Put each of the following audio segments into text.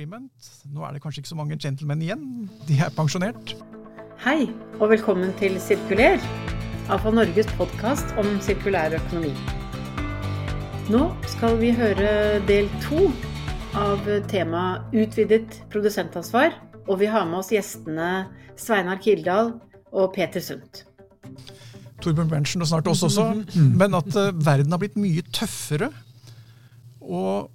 Freeman. Nå er det kanskje ikke så mange gentlemen igjen. De er pensjonert. Hei, og velkommen til Sirkuler, AFA Norges podkast om sirkulær økonomi. Nå skal vi høre del to av temaet utvidet produsentansvar, og vi har med oss gjestene Sveinar Kildahl og Peter Sundt. Torbjørn Berntsen og snart oss også. Men at uh, verden har blitt mye tøffere. Og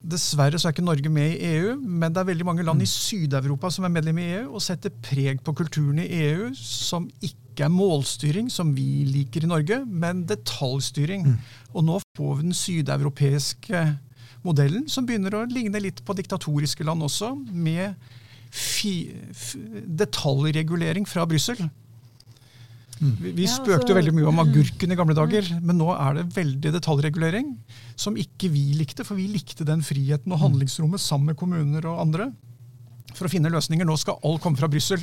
Dessverre så er ikke Norge med i EU, men det er veldig mange land i Syd-Europa som er medlem i EU og setter preg på kulturen i EU, som ikke er målstyring, som vi liker i Norge, men detaljstyring. Mm. Og nå får vi den sydeuropeiske modellen, som begynner å ligne litt på diktatoriske land også, med detaljregulering fra Brussel. Mm. Vi, vi spøkte jo altså, veldig mye om agurken i gamle dager, mm. men nå er det veldig detaljregulering som ikke vi likte, for vi likte den friheten og mm. handlingsrommet sammen med kommuner og andre for å finne løsninger. Nå skal alt komme fra Brussel.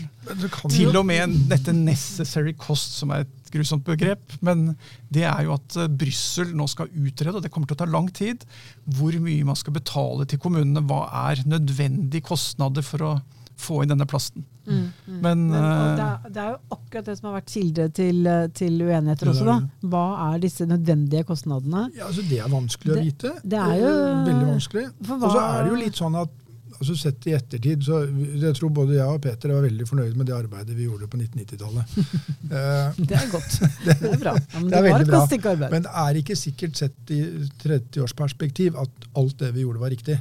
Til og med dette 'necessary cost', som er et grusomt begrep. Men det er jo at eh, Brussel nå skal utrede, og det kommer til å ta lang tid, hvor mye man skal betale til kommunene. Hva er nødvendige kostnader for å få inn denne plasten. Mm, mm. Men, Men uh, det, er, det, er, jo akkurat det som har vært kilde til, eh, til uenigheter også. da. Hva er disse nødvendige kostnadene? Ja, altså Det er vanskelig å vite. Det er jo Veldig vanskelig. Og så er det jo litt sånn at altså Sett i ettertid, så jeg tror både jeg og Peter var veldig fornøyd med det arbeidet vi gjorde på 1990-tallet. Eh, det er godt. det, det er bra. Ja, men det, det var et godt Men det er ikke sikkert sett i 30-årsperspektiv at alt det vi gjorde, var riktig.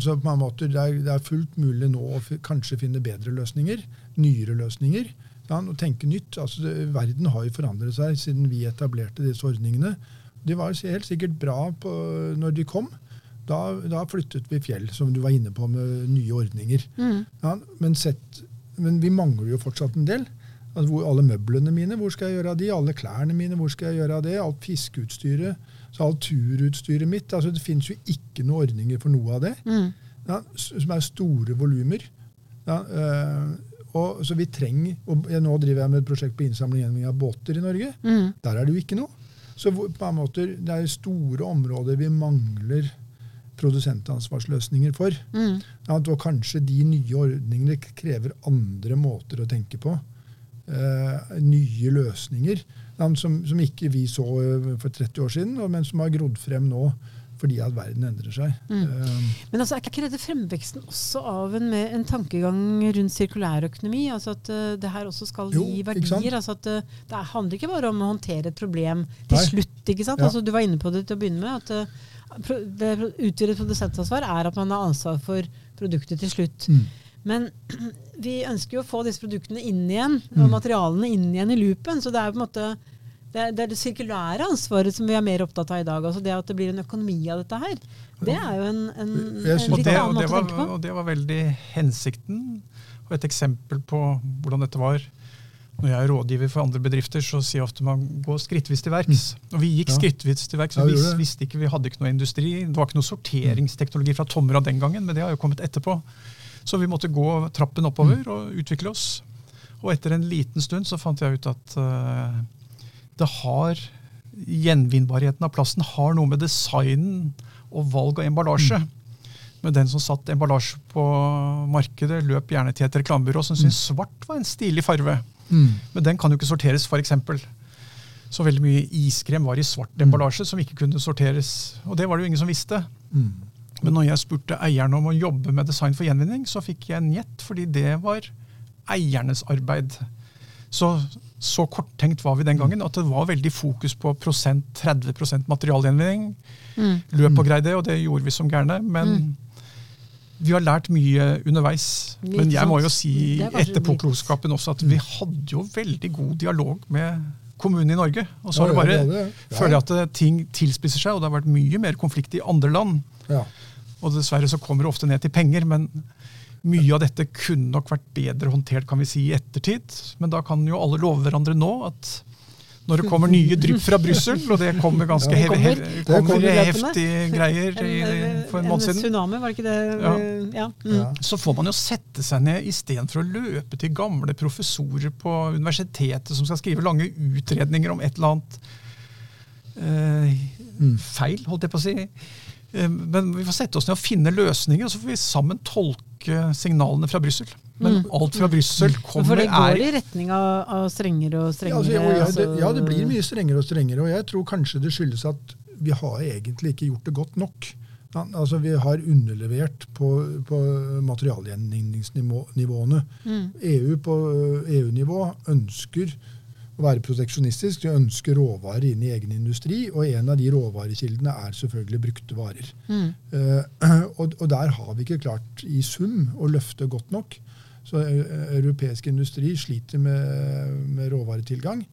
Så på en måte, det, er, det er fullt mulig nå å kanskje finne bedre løsninger, nyere løsninger. Ja, og tenke nytt. Altså, det, verden har jo forandret seg siden vi etablerte disse ordningene. De var helt sikkert bra på, når de kom. Da, da, flyttet vi fjell, som du var inne på, med nye ordninger. Mm. Ja, men, sett, men, vi mangler jo fortsatt en del. Altså, hvor, alle møblene mine, hvor skal jeg gjøre av de? Alle klærne mine, hvor skal jeg gjøre av det? Alt fiskeutstyret. Så alt turutstyret mitt altså Det finnes jo ikke noen ordninger for noe av det. Mm. Ja, som er store volumer. Ja, øh, så vi trenger, og Nå driver jeg med et prosjekt på innsamling av båter i Norge. Mm. Der er det jo ikke noe. Så på en måte, det er store områder vi mangler produsentansvarsløsninger for. Mm. Ja, og kanskje de nye ordningene krever andre måter å tenke på. Uh, nye løsninger som, som, ikke vi så eh, for 30 år siden, men som har grodd frem nå fordi at verden endrer seg. Mm. Um, men altså, er ikke dette fremveksten også av en, en tankegang rundt sirkulærøkonomi? Altså at uh, det her også skal jo, gi verdier? altså at uh, Det handler ikke bare om å håndtere et problem til Nei. slutt. ikke sant? Ja. Altså, du var inne på det til å begynne med. at uh, det Utvidet produsentansvar er at man har ansvar for produktet til slutt. Mm. Men vi ønsker jo å få disse produktene inn igjen, og mm. materialene inn igjen i loopen. Så det er på en måte det, er, det, er det sirkulære ansvaret som vi er mer opptatt av i dag. altså Det at det blir en økonomi av dette her. Det er jo en, en, en litt det, annen måte å tenke på. Og det var veldig hensikten. Og et eksempel på hvordan dette var. Når jeg er rådgiver for andre bedrifter, så sier jeg ofte man går skrittvis til verks. Mm. Og vi gikk ja. skrittvis til verks. Ja, vi visste ikke, vi hadde ikke noe industri. Det var ikke noe sorteringsteknologi fra Tomra den gangen, men det har jo kommet etterpå. Så vi måtte gå trappen oppover mm. og utvikle oss. Og etter en liten stund så fant jeg ut at uh, det har Gjenvinnbarheten av plasten har noe med designen og valg av emballasje. Mm. Men den som satt emballasje på markedet, løp gjerne til et reklamebyrå som syntes mm. svart var en stilig farve. Mm. Men den kan jo ikke sorteres, f.eks. Så veldig mye iskrem var i svart mm. emballasje som ikke kunne sorteres. Og det var det jo ingen som visste. Mm. Men når jeg spurte eierne om å jobbe med design for gjenvinning, så fikk jeg en gjett, fordi det var eiernes arbeid. Så, så korttenkt var vi den gangen at det var veldig fokus på prosent, 30 materialgjenvinning. Mm. Løp og greide det, og det gjorde vi som gærne. Men mm. vi har lært mye underveis. Men jeg må jo si etterpåklokskapen også at vi hadde jo veldig god dialog med kommunen i Norge. Og så har det bare, ja, føler jeg at ting tilspisser seg, og det har vært mye mer konflikt i andre land. Ja. Og dessverre så kommer det ofte ned til penger. men mye av dette kunne nok vært bedre håndtert kan vi si, i ettertid. Men da kan jo alle love hverandre nå at når det kommer nye drypp fra Brussel, og det kommer ganske ja, det kommer, he kommer heftige greier i, for en måned siden En tsunami, var det ikke det? Ja. Ja. Mm. Så får man jo sette seg ned istedenfor å løpe til gamle professorer på universitetet som skal skrive lange utredninger om et eller annet eh, mm. feil, holdt jeg på å si Eh, men vi får sette oss ned og finne løsninger, og så får vi sammen tolke signalene fra Brussel. Men mm. alt fra Brussel kommer For det går i retning av, av strengere og strengere? Ja, altså, ja, det, ja, det blir mye strengere og strengere. Og jeg tror kanskje det skyldes at vi har egentlig ikke gjort det godt nok. Altså, vi har underlevert på, på materialgjenvinningsnivåene. Mm. EU på EU-nivå ønsker å være proteksjonistisk. De ønsker råvarer inn i egen industri, og en av de råvarekildene er selvfølgelig brukte varer. Mm. Uh, og, og, der har vi ikke klart i sum å løfte godt nok. Så uh, europeisk industri sliter med, med råvaretilgang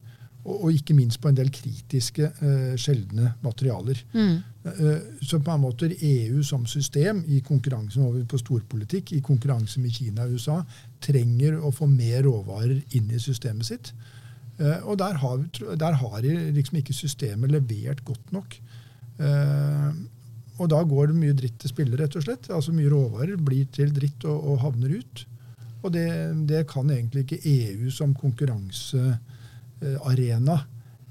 og, ikke minst på en del kritiske, uh, sjeldne materialer. Mm. Uh, så på en måte EU som system, i konkurransen over på storpolitikk, i konkurranse med Kina og USA, trenger å få mer råvarer inn i systemet sitt. Uh, og der har, der har liksom ikke systemet levert godt nok. og da går det mye dritt til spille, rett og slett. Altså Mye råvarer blir til dritt og, og havner ut. Og det, det, kan egentlig ikke EU som konkurranse Eh,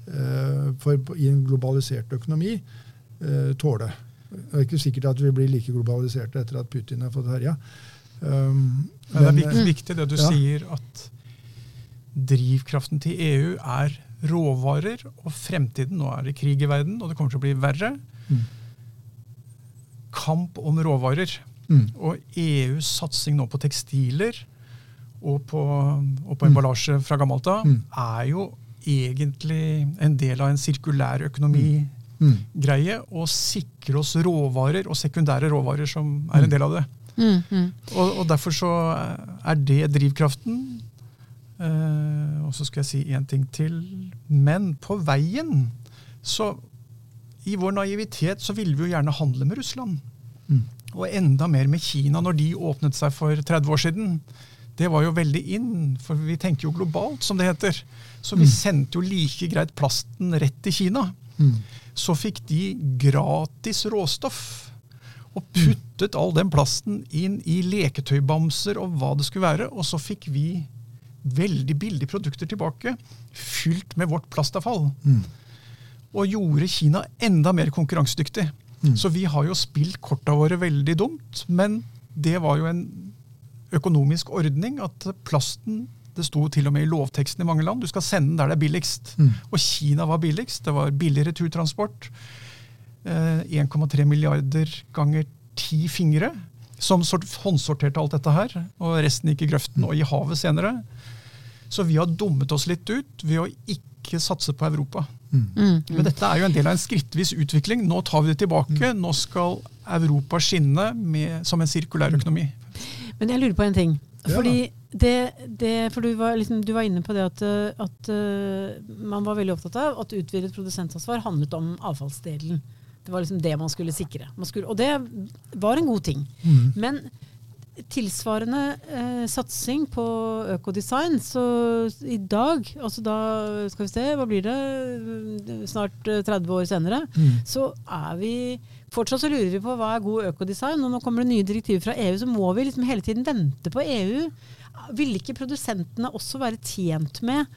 eh, for, i en globalisert økonomi eh, tåle. Det er ikke sikkert at vi blir like globaliserte etter at Putin har fått herja. Um, det er viktig det du ja. sier, at drivkraften til EU er råvarer og fremtiden. Nå er det krig i verden, og det kommer til å bli verre. Mm. Kamp om råvarer. Mm. Og EUs satsing nå på tekstiler og på, og på emballasje fra gammelt av mm. er jo egentlig en del av en sirkulær økonomigreie mm. å sikre oss råvarer og sekundære råvarer som er en del av det. Mm, mm. Og, og, derfor så er det drivkraften. Eh, og så skal jeg si én ting til. Men på veien så I vår naivitet så ville vi jo gjerne handle med Russland. Mm. Og enda mer med Kina når de åpnet seg for 30 år siden. Det var jo veldig inn, for vi tenker jo globalt, som det heter. Så vi mm. sendte jo like greit plasten rett til Kina. Mm. Så fikk de gratis råstoff. Og puttet all den plasten inn i leketøybamser og hva det skulle være. Og så fikk vi veldig billige produkter tilbake, fylt med vårt plastavfall. Mm. Og gjorde Kina enda mer konkurransedyktig. Mm. Så vi har jo spilt korta våre veldig dumt, men det var jo en økonomisk ordning at plasten det sto til og med i lovteksten i mange land du skal sende den der det er billigst. Mm. Og Kina var billigst. Det var billig returtransport. Eh, 1,3 milliarder ganger ti fingre som håndsorterte alt dette her. Og resten gikk i grøften og i havet senere. Så vi har dummet oss litt ut ved å ikke satse på Europa. Mm. Mm. Men dette er jo en del av en skrittvis utvikling. Nå tar vi det tilbake. Mm. Nå skal Europa skinne med, som en sirkulær økonomi. Men jeg lurer på en ting. Fordi det, det, for du var, liksom, du var, inne på det at, at uh, man var veldig opptatt av at utvidet produsentansvar handlet om avfallsdelen. Det var liksom det man skulle sikre. Man skulle, og det var en god ting. Mm. Men tilsvarende eh, satsing på økodesign, så i dag, altså da skal vi se, hva blir det, snart 30 eh, år senere, mm. så er vi Fortsatt så lurer vi på hva er god økodesign. Og nå kommer det nye direktiver fra EU, så må vi liksom hele tiden vente på EU. Ville ikke produsentene også være tjent med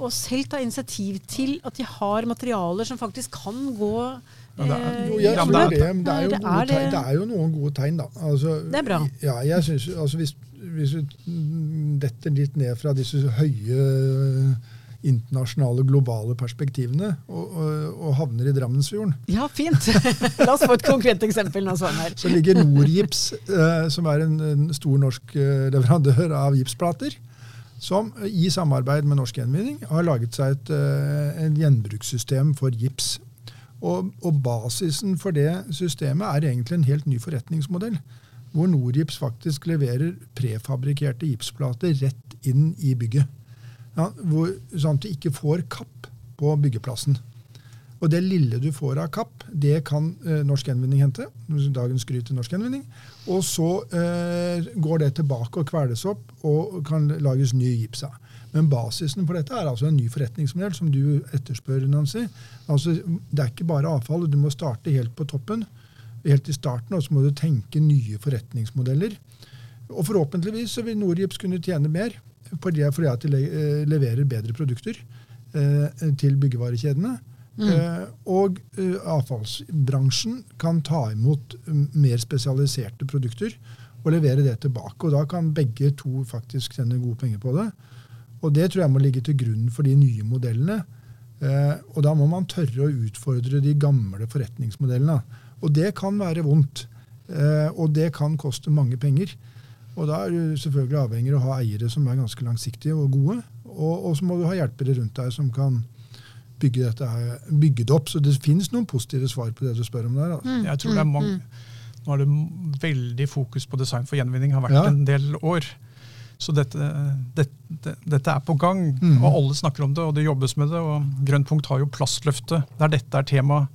å selv ta initiativ til at de har materialer som faktisk kan gå ja, det, er, jo, jeg tror det, det, er jo gode tegn, det er jo noen gode tegn, da. Altså, det er bra. Ja, jeg synes, altså, hvis, hvis du detter litt ned fra disse høye internasjonale, globale perspektivene og, og, og havner i Drammensfjorden. Ja, fint! La oss få et konkret eksempel. Nå, sånn her. Så ligger Norgips, eh, som er en, en, stor norsk eh, leverandør av gipsplater, som i samarbeid med Norsk Gjenvinning har laget seg et, eh, et gjenbrukssystem for gips. Og, og, basisen for det systemet er egentlig en helt ny forretningsmodell. Hvor Norgips faktisk leverer prefabrikerte gipsplater rett inn i bygget. Ja, hvor, sånn at du ikke får kapp på byggeplassen. Og det lille du får av kapp, det kan eh, Norsk Gjenvinning hente. Dagens skryt til Norsk Gjenvinning. Og så eh, går det tilbake og kveles opp og kan lages ny gips av. Men basisen for dette er altså en ny forretningsmodell, som du etterspør, Nancy. Altså, det er ikke bare avfall. Du må starte helt på toppen. Helt i starten, og så må du tenke nye forretningsmodeller. Og forhåpentligvis så vil Norgips kunne tjene mer fordi at de eh, leverer bedre produkter eh, til byggevarekjedene. Mm. Og avfallsbransjen kan ta imot mer spesialiserte produkter og levere det tilbake. Og da kan begge to faktisk tjene gode penger på det. Og det tror jeg må ligge til grunn for de nye modellene. Eh, og da må man tørre å utfordre de gamle forretningsmodellene. Og det kan være vondt. Eh, og det kan koste mange penger. Og da er du selvfølgelig avhengig av å ha eiere som er ganske langsiktige og gode. Og, og så må du ha hjelpere rundt deg som kan bygge, dette, bygge det opp. Så det finnes noen positive svar på det du spør om der. Altså. Mm, jeg tror det er mange mm, mm. Nå er det veldig fokus på design for gjenvinning, har vært ja. en del år. Så dette, dette, dette er på gang, mm. og alle snakker om det, og det jobbes med det. og Grønn punkt har jo plastløftet, der dette er tema.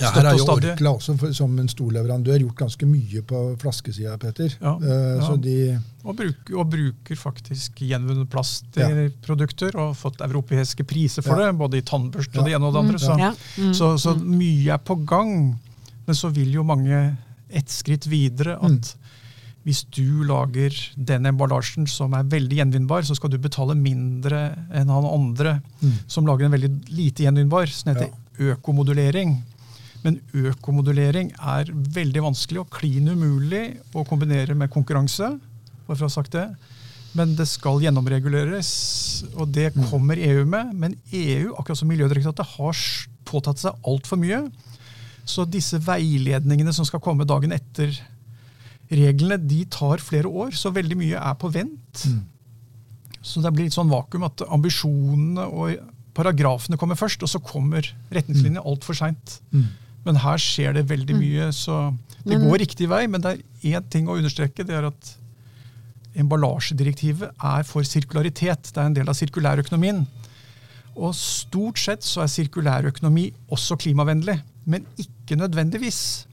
Ja, her har jo Orkla også for, som en stor leverandør gjort ganske mye på flaskesida, Peter. Ja, uh, ja. De og, bruker, og, bruker, faktisk gjenvunnet plast i produkter, og fått europeiske priser for det, både i tannbørste og det ene og det andre. Så, mm. så, så mm. mye er på gang. Men så vil jo mange et skritt videre at mm. hvis du lager den emballasjen som er veldig gjenvinnbar, så skal du betale mindre enn han andre mm. som lager en veldig lite gjenvinnbar, som heter ja. økomodulering. Men økomodulering er veldig vanskelig og klin umulig å kombinere med konkurranse. bare for å ha sagt det. Men det skal gjennomreguleres, og det mm. kommer EU med. Men EU, akkurat som Miljødirektoratet, har påtatt seg altfor mye. Så disse veiledningene som skal komme dagen etter reglene, de tar flere år. Så veldig mye er på vent. Mm. Så det blir litt sånn vakuum at ambisjonene og paragrafene kommer først, og så kommer retningslinjene mm. altfor seint. Mm. Men her skjer det veldig mm. mye, så det men, går riktig vei. Men det er én ting å understreke. det er at Emballasjedirektivet er for sirkularitet. Det er en del av sirkulærøkonomien. Og stort sett så er sirkulærøkonomi også klimavennlig men ikke nødvendigvis.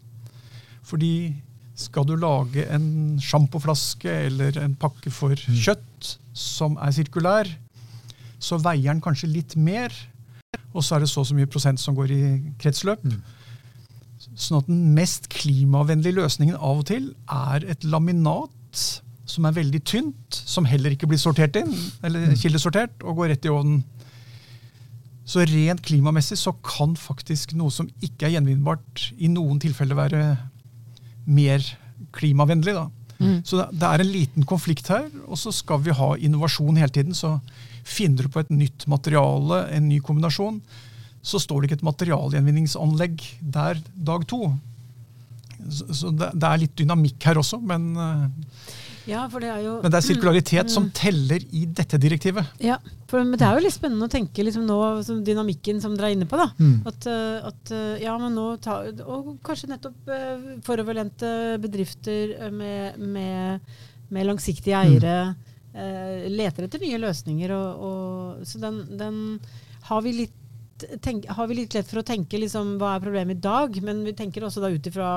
Fordi skal du lage en sjampoflaske eller en pakke for mm. kjøtt som er sirkulær, så veier den kanskje litt mer. Og så er det så og så mye prosent som går i kretsløp. Mm. Sånn at den mest klimavennlige løsningen av og til er et laminat som er veldig tynt, som heller ikke blir sortert inn, eller mm. kildesortert, og går rett i ovnen. Så rent klimamessig så kan faktisk noe som ikke er gjenvinnbart, i noen tilfeller være mer klimavennlig. da. Mm. Så det er en liten konflikt her, og så skal vi ha innovasjon hele tiden. Så finner du på et nytt materiale, en ny kombinasjon, så står det ikke et materialgjenvinningsanlegg der dag to. Så det er litt dynamikk her også, men eh, ja, det jo, Men det er sirkularitet mm, som teller i dette direktivet. Ja, for, men det er jo litt spennende å tenke liksom nå, som dynamikken som dere er inne på. da, mm. at, eh, at, eh, ja, men nå ta, Og kanskje nettopp foroverlente bedrifter med, med, med langsiktige eiere mm. leter etter nye løsninger. Og, og, så den, den har vi litt tenk, har vi litt lett for å tenke liksom, hva er problemet i dag, men vi tenker også da ut ifra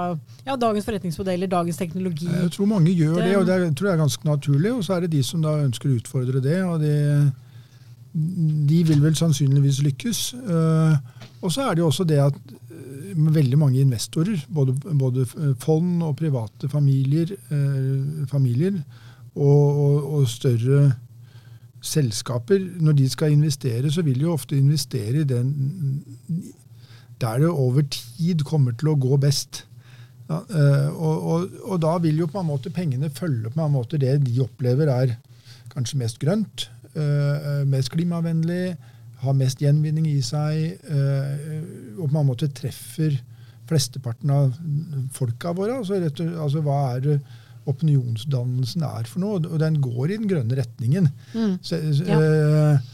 ja, dagens forretningsmodeller, dagens teknologi. Jeg tror mange gjør det, og det er, tror jeg er ganske naturlig. Og så er det de som da ønsker å utfordre det. og de, de vil vel sannsynligvis lykkes. Uh, og så er det jo også det at veldig mange investorer, både, både fond og private familier, familier og, og, og større selskaper, når de skal investere, så vil de jo ofte investere i den der det over tid kommer til å gå best. Ja, eh, og, og, og, da vil jo på en måte pengene følge på en måte det de opplever er kanskje mest grønt, øh, mest klimavennlig, har mest gjenvinning i seg, øh, og på en måte treffer flesteparten av folka våre. Altså, altså hva er det opinionsdannelsen er for noe. Og den går i den grønne retningen. Mm. Så, ja. øh,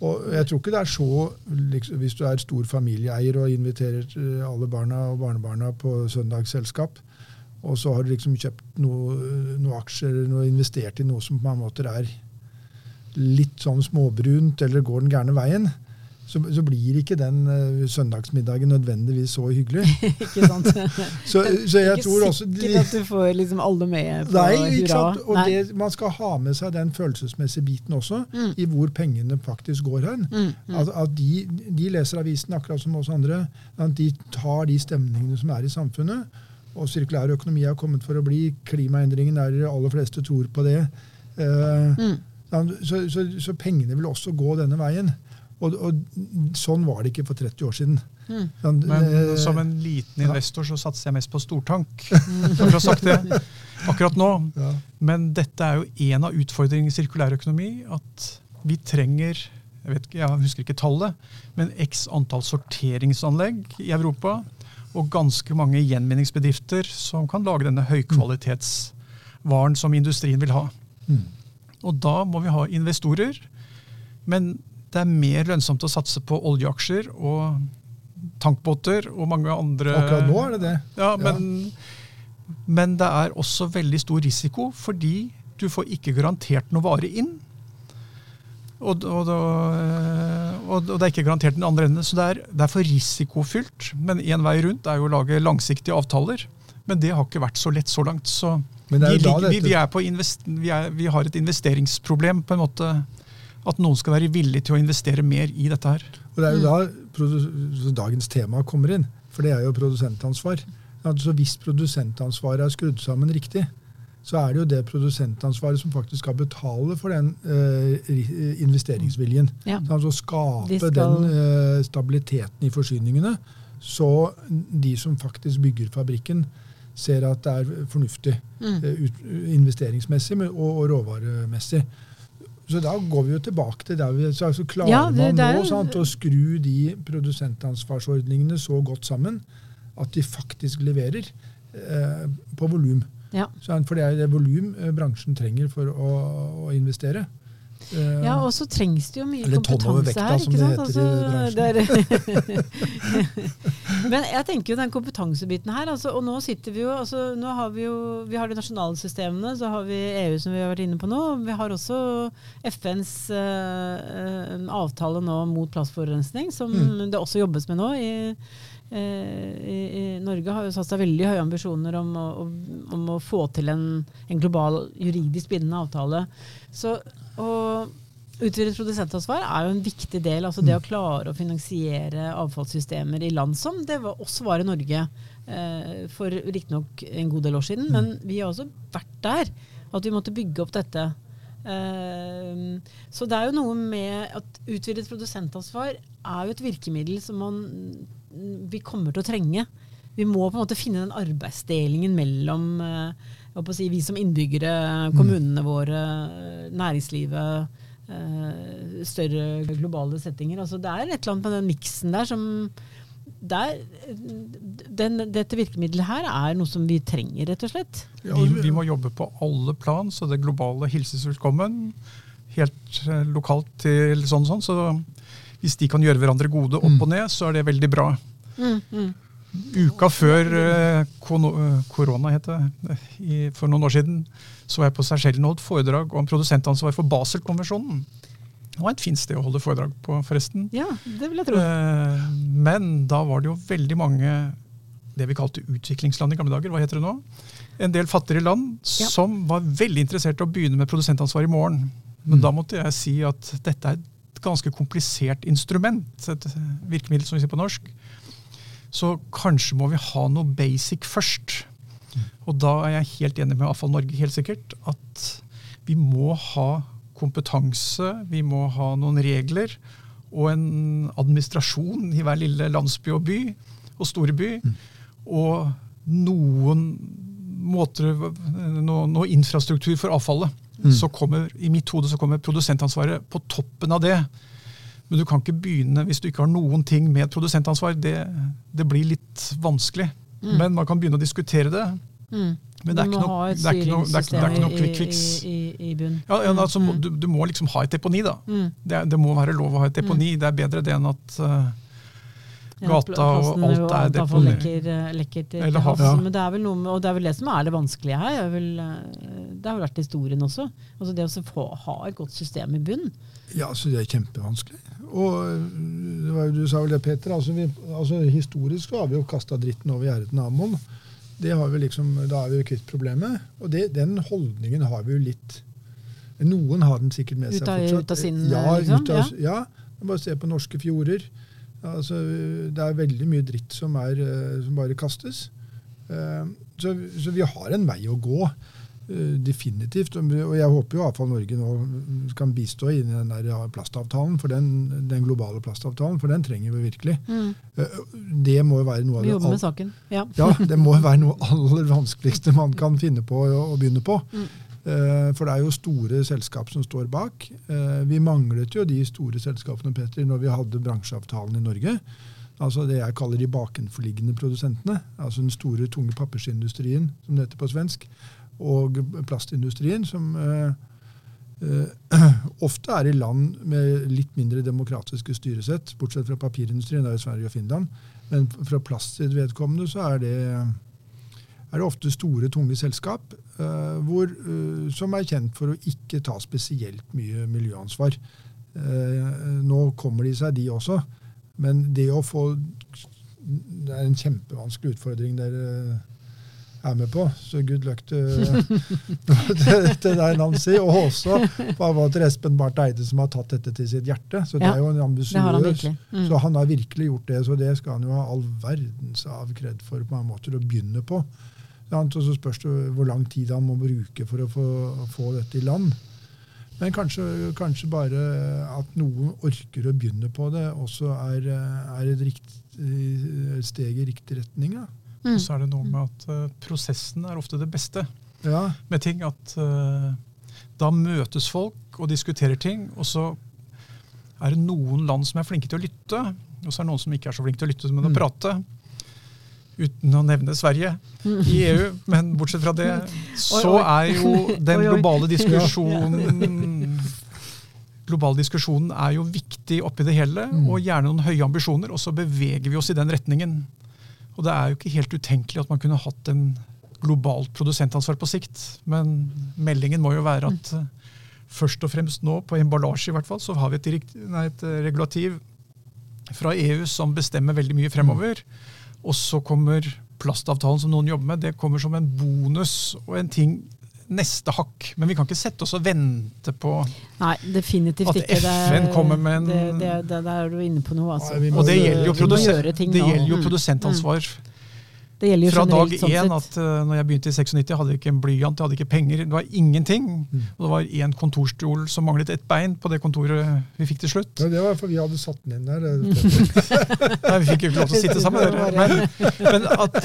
og jeg tror ikke det er så liksom, Hvis du er stor familieeier og inviterer eh, alle barna og barnebarna på søndagsselskap, og så har du liksom kjøpt noen noe aksjer noe investert i noe som på en måte er litt sånn småbrunt eller går den gærne veien, så, så, blir ikke den uh, søndagsmiddagen nødvendigvis så hyggelig. ikke sant? så, så, jeg tror også de, Ikke at du får liksom alle med på nei, ikke sant? Og. Det, man skal ha med seg den følelsesmessige biten også, mm. i hvor pengene faktisk går hen. Mm, mm. At, at de, de, leser avisen akkurat som oss andre. At de tar de stemningene som er i samfunnet. Og sirkulær økonomi har kommet for å bli. Klimaendringen er det aller fleste tror på det. Uh, så, så, så pengene vil også gå denne veien. Og, og, sånn var det ikke for 30 år siden. Mm. Men Men, som en liten investor så satser jeg mest på stortank. For å ha sagt det akkurat nå. Ja. Men dette er jo en av utfordringene i sirkulær økonomi. At vi trenger jeg, vet, jeg husker ikke tallet, men x antall sorteringsanlegg i Europa. Og ganske mange gjenvinningsbedrifter som kan lage denne høykvalitetsvaren som industrien vil ha. Mm. Og da må vi ha investorer. Men det er mer lønnsomt å satse på oljeaksjer og tankbåter og mange andre Akkurat nå er det det. Ja, men, ja. men det er også veldig stor risiko, fordi du får ikke garantert noe vare inn. Og, og, og, og, det er ikke garantert den andre enden. Så det er, det er for risikofylt. Men én vei rundt er jo å lage langsiktige avtaler. Men det har ikke vært så lett så langt. Så vi, vi, vi, invest, er, vi har et investeringsproblem på en måte at noen skal være villig til å investere mer i dette her. Og Det er jo da dagens tema kommer inn, for det er jo produsentansvar. Altså Hvis produsentansvaret er skrudd sammen riktig, så er det jo det produsentansvaret som faktisk skal betale for den uh, investeringsviljen. Ja. Altså skape de skal... den uh, stabiliteten i forsyningene, så de som faktisk bygger fabrikken, ser at det er fornuftig mm. uh, investeringsmessig og, og råvaremessig. Så da går vi jo tilbake til der vi så altså klarer ja, det, man nå sant, å skru de produsentansvarsordningene så godt sammen at de faktisk leverer eh, på volum. Ja. For det er det volum eh, bransjen trenger for å, å investere. Uh, ja, og så trengs det jo mye kompetanse vekta, her. ikke sant? Altså, Men jeg tenker jo den kompetansebiten her, altså, og nå sitter vi jo altså, nå har Vi jo, vi har de nasjonale systemene, så har vi EU som vi har vært inne på nå. Vi har også FNs uh, avtale nå mot plastforurensning, som mm. det også jobbes med nå. i i, i Norge har jo satt seg veldig høye ambisjoner om å, om å få til en, en, global juridisk bindende avtale. Så og Utvidet produsentansvar er jo en viktig del. altså Det å klare å finansiere avfallssystemer i land som det var, også var i Norge eh, for riktignok en god del år siden. Men vi har også vært der. At vi måtte bygge opp dette. Eh, så det er jo noe med at utvidet produsentansvar er jo et virkemiddel som man, vi kommer til å trenge. Vi må på en måte finne den arbeidsdelingen mellom eh, si, vi som innbyggere, kommunene våre, næringslivet, eh, større globale settinger. Altså, det er et eller annet med den miksen der som der, den, dette virkemidlet her er noe som vi trenger, rett og slett. Ja, vi, vi, må jobbe på alle plan, så det globale hilses velkommen. Helt eh, lokalt til sånn sånn. Så hvis de kan gjøre hverandre gode opp og ned, så er det veldig bra. Mm, mm. Uka før eh, eh, korona, het det, for noen år siden, så var jeg på Seychellen og holdt foredrag om produsentansvar for Baselkonvensjonen. Det var et fint sted å holde foredrag på, forresten. Ja, det vil jeg tro. Eh, men da var det jo veldig mange det vi kalte utviklingsland i gamle dager. Hva heter det nå? En del fattigere land ja. som var veldig interessert i å begynne med produsentansvar i morgen. Men mm. da måtte jeg si at dette er et ganske komplisert instrument. Et virkemiddel, som vi sier på norsk. Så kanskje må vi ha noe basic først. Og da er jeg helt enig med Avfall Norge helt sikkert, at vi må ha kompetanse, vi må ha noen regler og en administrasjon i hver lille landsby og by og store by. Og noen måter, noe, noe infrastruktur for avfallet. Mm. Så kommer, I mitt hode så kommer produsentansvaret på toppen av det. Men du kan ikke begynne hvis du ikke har noen ting med produsentansvar. Det, det blir litt vanskelig. Mm. Men man kan begynne å diskutere det. Mm. Men det er, noe, det, er noe, det, er, det er ikke noe quick fix. I, i, i ja, ja, altså, mm. du, du, må liksom ha et deponi. da. Mm. Det, det, må være lov å ha et deponi. Mm. Det er bedre det enn at uh, gata og alt er deponert. Lekker, eh, lekker til, Eller hav. Ja. Men det er vel noe med, og det er vel det som er det vanskelige her. Vel, eh, det har vel vært historien også. Altså Det å få, ha et godt system i bunn. Ja, så det er kjempevanskelig. Og det var du sa vel det, Peter. Altså, vi, altså Historisk har vi jo kasta dritten over gjerdet til naboen. Liksom, da er vi jo kvitt problemet. Og det, den holdningen har vi jo litt Noen har den sikkert med seg ut av, fortsatt. Ut av sin, ja, liksom? ut av, ja. ja. Bare se på norske fjorder. Altså, det er veldig mye dritt som, er, eh, som bare kastes. Uh, så, så, vi har en vei å gå. Eh, definitivt. Og jeg håper jo Avfall Norge nå kan bistå i den der plastavtalen, for den, den, globale plastavtalen, for den trenger vi virkelig. Mm. Eh, det må jo være noe av det Vi jobber med saken. Ja. ja. det må være noe aller vanskeligste man kan finne på å, å begynne på. Mm. Eh, for det er jo store selskap som står bak. Vi manglet jo de store selskapene Peter, når vi hadde bransjeavtalen i Norge. Altså det jeg kaller de bakenforliggende produsentene. Altså den store, tunge papirsindustrien, som det heter på svensk og plastindustrien, som uh, ofte er i land med litt mindre demokratiske styresett, bortsett fra papirindustrien, det er jo Sverige og Finland. Men fra plast vedkommende så er det, er det ofte store, tunge selskap uh, hvor, som er kjent for å ikke ta spesielt mye miljøansvar. nå kommer de seg, de også. Men det å få Det er en kjempevanskelig utfordring dere er med på. Så good luck til, til deg, Nancy. Og også til Espen Barth Eide, som har tatt dette til sitt hjerte. Så det ja, er jo en ambisiøs. Mm. Så han har virkelig gjort det. Så det skal han jo ha all verdens av kred for på en måte å begynne på. Og så spørs det hvor lang tid han må bruke for å få, få dette i land. Men kanskje, kanskje, bare at noen orker å begynne på det, også er, er et, rikt, et steg i riktig retning. Ja. Mm. Og så er det noe med at uh, prosessen er ofte det beste ja. med ting. At uh, da møtes folk og diskuterer ting, og så er det noen land som er flinke til å lytte, og så er det noen som ikke er så flinke til å lytte, men å mm. prate. Uten å nevne Sverige i EU, men bortsett fra det, så er jo den globale diskusjonen global diskusjonen er jo viktig oppi det hele, mm. og gjerne noen høye ambisjoner, og så beveger vi oss i den retningen. Og det er jo ikke helt utenkelig at man kunne hatt en globalt produsentansvar på sikt. Men meldingen må jo være at mm. først og fremst nå, på emballasje i hvert fall, så har vi et, nei, et regulativ fra EU som bestemmer veldig mye fremover. Og så kommer plastavtalen som noen jobber med, det kommer som en bonus og en ting neste hakk. Men vi kan ikke sette oss og vente på Nei, definitivt at ikke. FN kommer med en det, det, det, Der er du inne på noe. Altså. Nei, og det gjelder jo, produsent, det gjelder jo mm. Produsentansvar. jo Fra dag sånn én at uh, når jeg begynte i 96, hadde jeg ikke en blyant, jeg hadde ikke penger. Det var ingenting. Mm. Og det var én kontorstol som manglet ett bein på det kontoret vi fikk til slutt. Ja, det var for vi hadde satt den inn der. Nei, vi fikk jo ikke lov til å sitte sammen. Dere. Men, men, at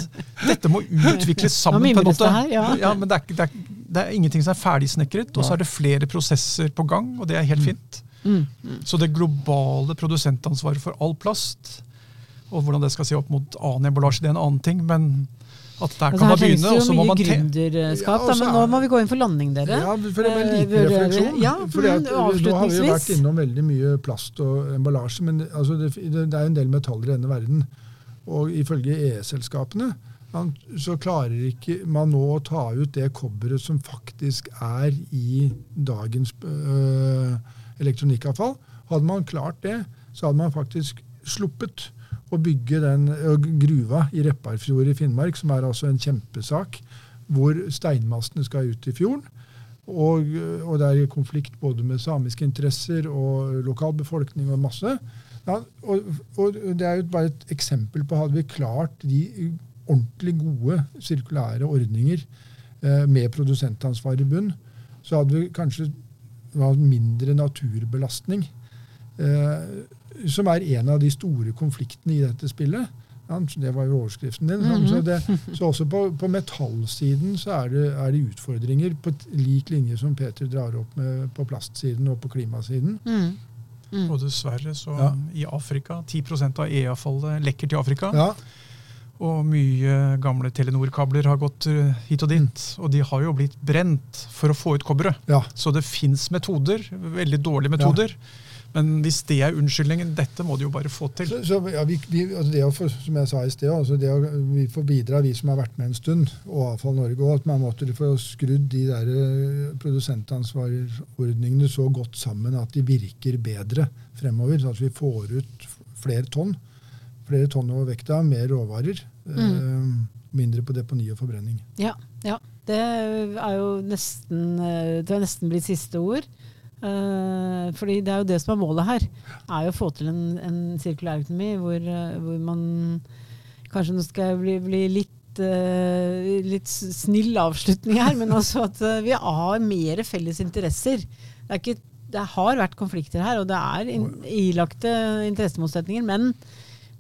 dette må utvikles sammen. på en måte. Her, ja. ja. men det er, det, er, det er, ingenting som er ferdigsnekret, og så er det flere prosesser på gang, og det er helt mm. fint. Mm. Mm. Så det globale produsentansvaret for all plast og hvordan det skal se opp mot annen emballasje, det er en annen ting. men at der altså, kan man begynne. Og så må mye gründerskap, ja, men nå må vi gå inn for landing, dere. Ja, for det er en liten eh, refleksjon. Ja, fordi at, nå har vi jo vært innom veldig mye plast og emballasje, men altså, det, det, er en del metaller i denne verden. Og ifølge E-selskapene så klarer ikke man nå å ta ut det kobberet som faktisk er i dagens øh, elektronikkavfall. Hadde man klart det, så hadde man faktisk sluppet å bygge den gruva i Repparfjord i Finnmark, som er altså en kjempesak, hvor steinmassene skal ut i fjorden. Og, og, det er konflikt både med samiske interesser og lokalbefolkning og masse. Ja, og, og, det er jo bare et eksempel på hadde vi klart de ordentlig gode sirkulære ordninger eh, med produsentansvar i bunn, så hadde vi kanskje hatt mindre naturbelastning. Eh, som er en av de store konfliktene i dette spillet. Det var jo overskriften din. Mm -hmm. så, det, så, også på, på metallsiden så er det, er det, utfordringer, på lik linje som Peter drar opp med på plastsiden og på klimasiden. Mm. Mm. Og dessverre så ja. i Afrika 10% av EA-fallet lekker til Afrika. Ja. Og mye gamle Telenor-kabler har gått eh, hit og dit. Mm. Og de har jo blitt brent for å få ut kobberet. Ja. Så det fins metoder, veldig dårlige metoder. Men hvis det er unnskyldningen, dette må de jo bare få til. Så, så ja, vi, vi, altså det å, som jeg sa i sted, altså det å, vi får bidra, vi som har vært med en stund, og Avfall Norge òg, at man måtte få skrudd de der eh, produsentansvarordningene så godt sammen at de virker bedre fremover. Så at vi får ut flere tonn. Flere tonn over vekta, mer råvarer. Mm. Eh, mindre på deponi og forbrenning. Ja, ja. Det er jo nesten, eh, det er nesten blitt siste ord. Uh, fordi det er jo det som er målet her. er jo å få til en, en sirkulærøkonomi hvor, uh, hvor man Kanskje nå skal jeg bli, bli litt litt, uh, litt, snill avslutning her, men altså at vi har mer felles interesser. Det, ikke, det, har vært konflikter her, og det er in, ilagte interessemotsetninger. Men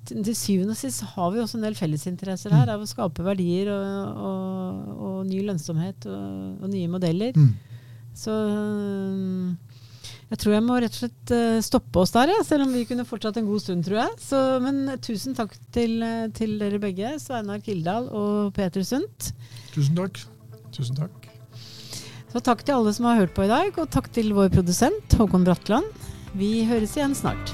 til, til syvende og sist har vi også en del fellesinteresser her av å skape verdier og, og, og ny lønnsomhet og, og nye modeller. Mm. Så jeg tror jeg må rett og slett uh, stoppe oss der, ja, selv om vi kunne fortsatt en god stund, tror jeg. Så, men uh, tusen takk til, uh, til, dere begge, Sveinar Kildahl og Peter Sundt. Tusen takk. Tusen takk. Så takk til alle som har hørt på i dag, og takk til vår produsent Håkon Bratland. Vi høres igjen snart.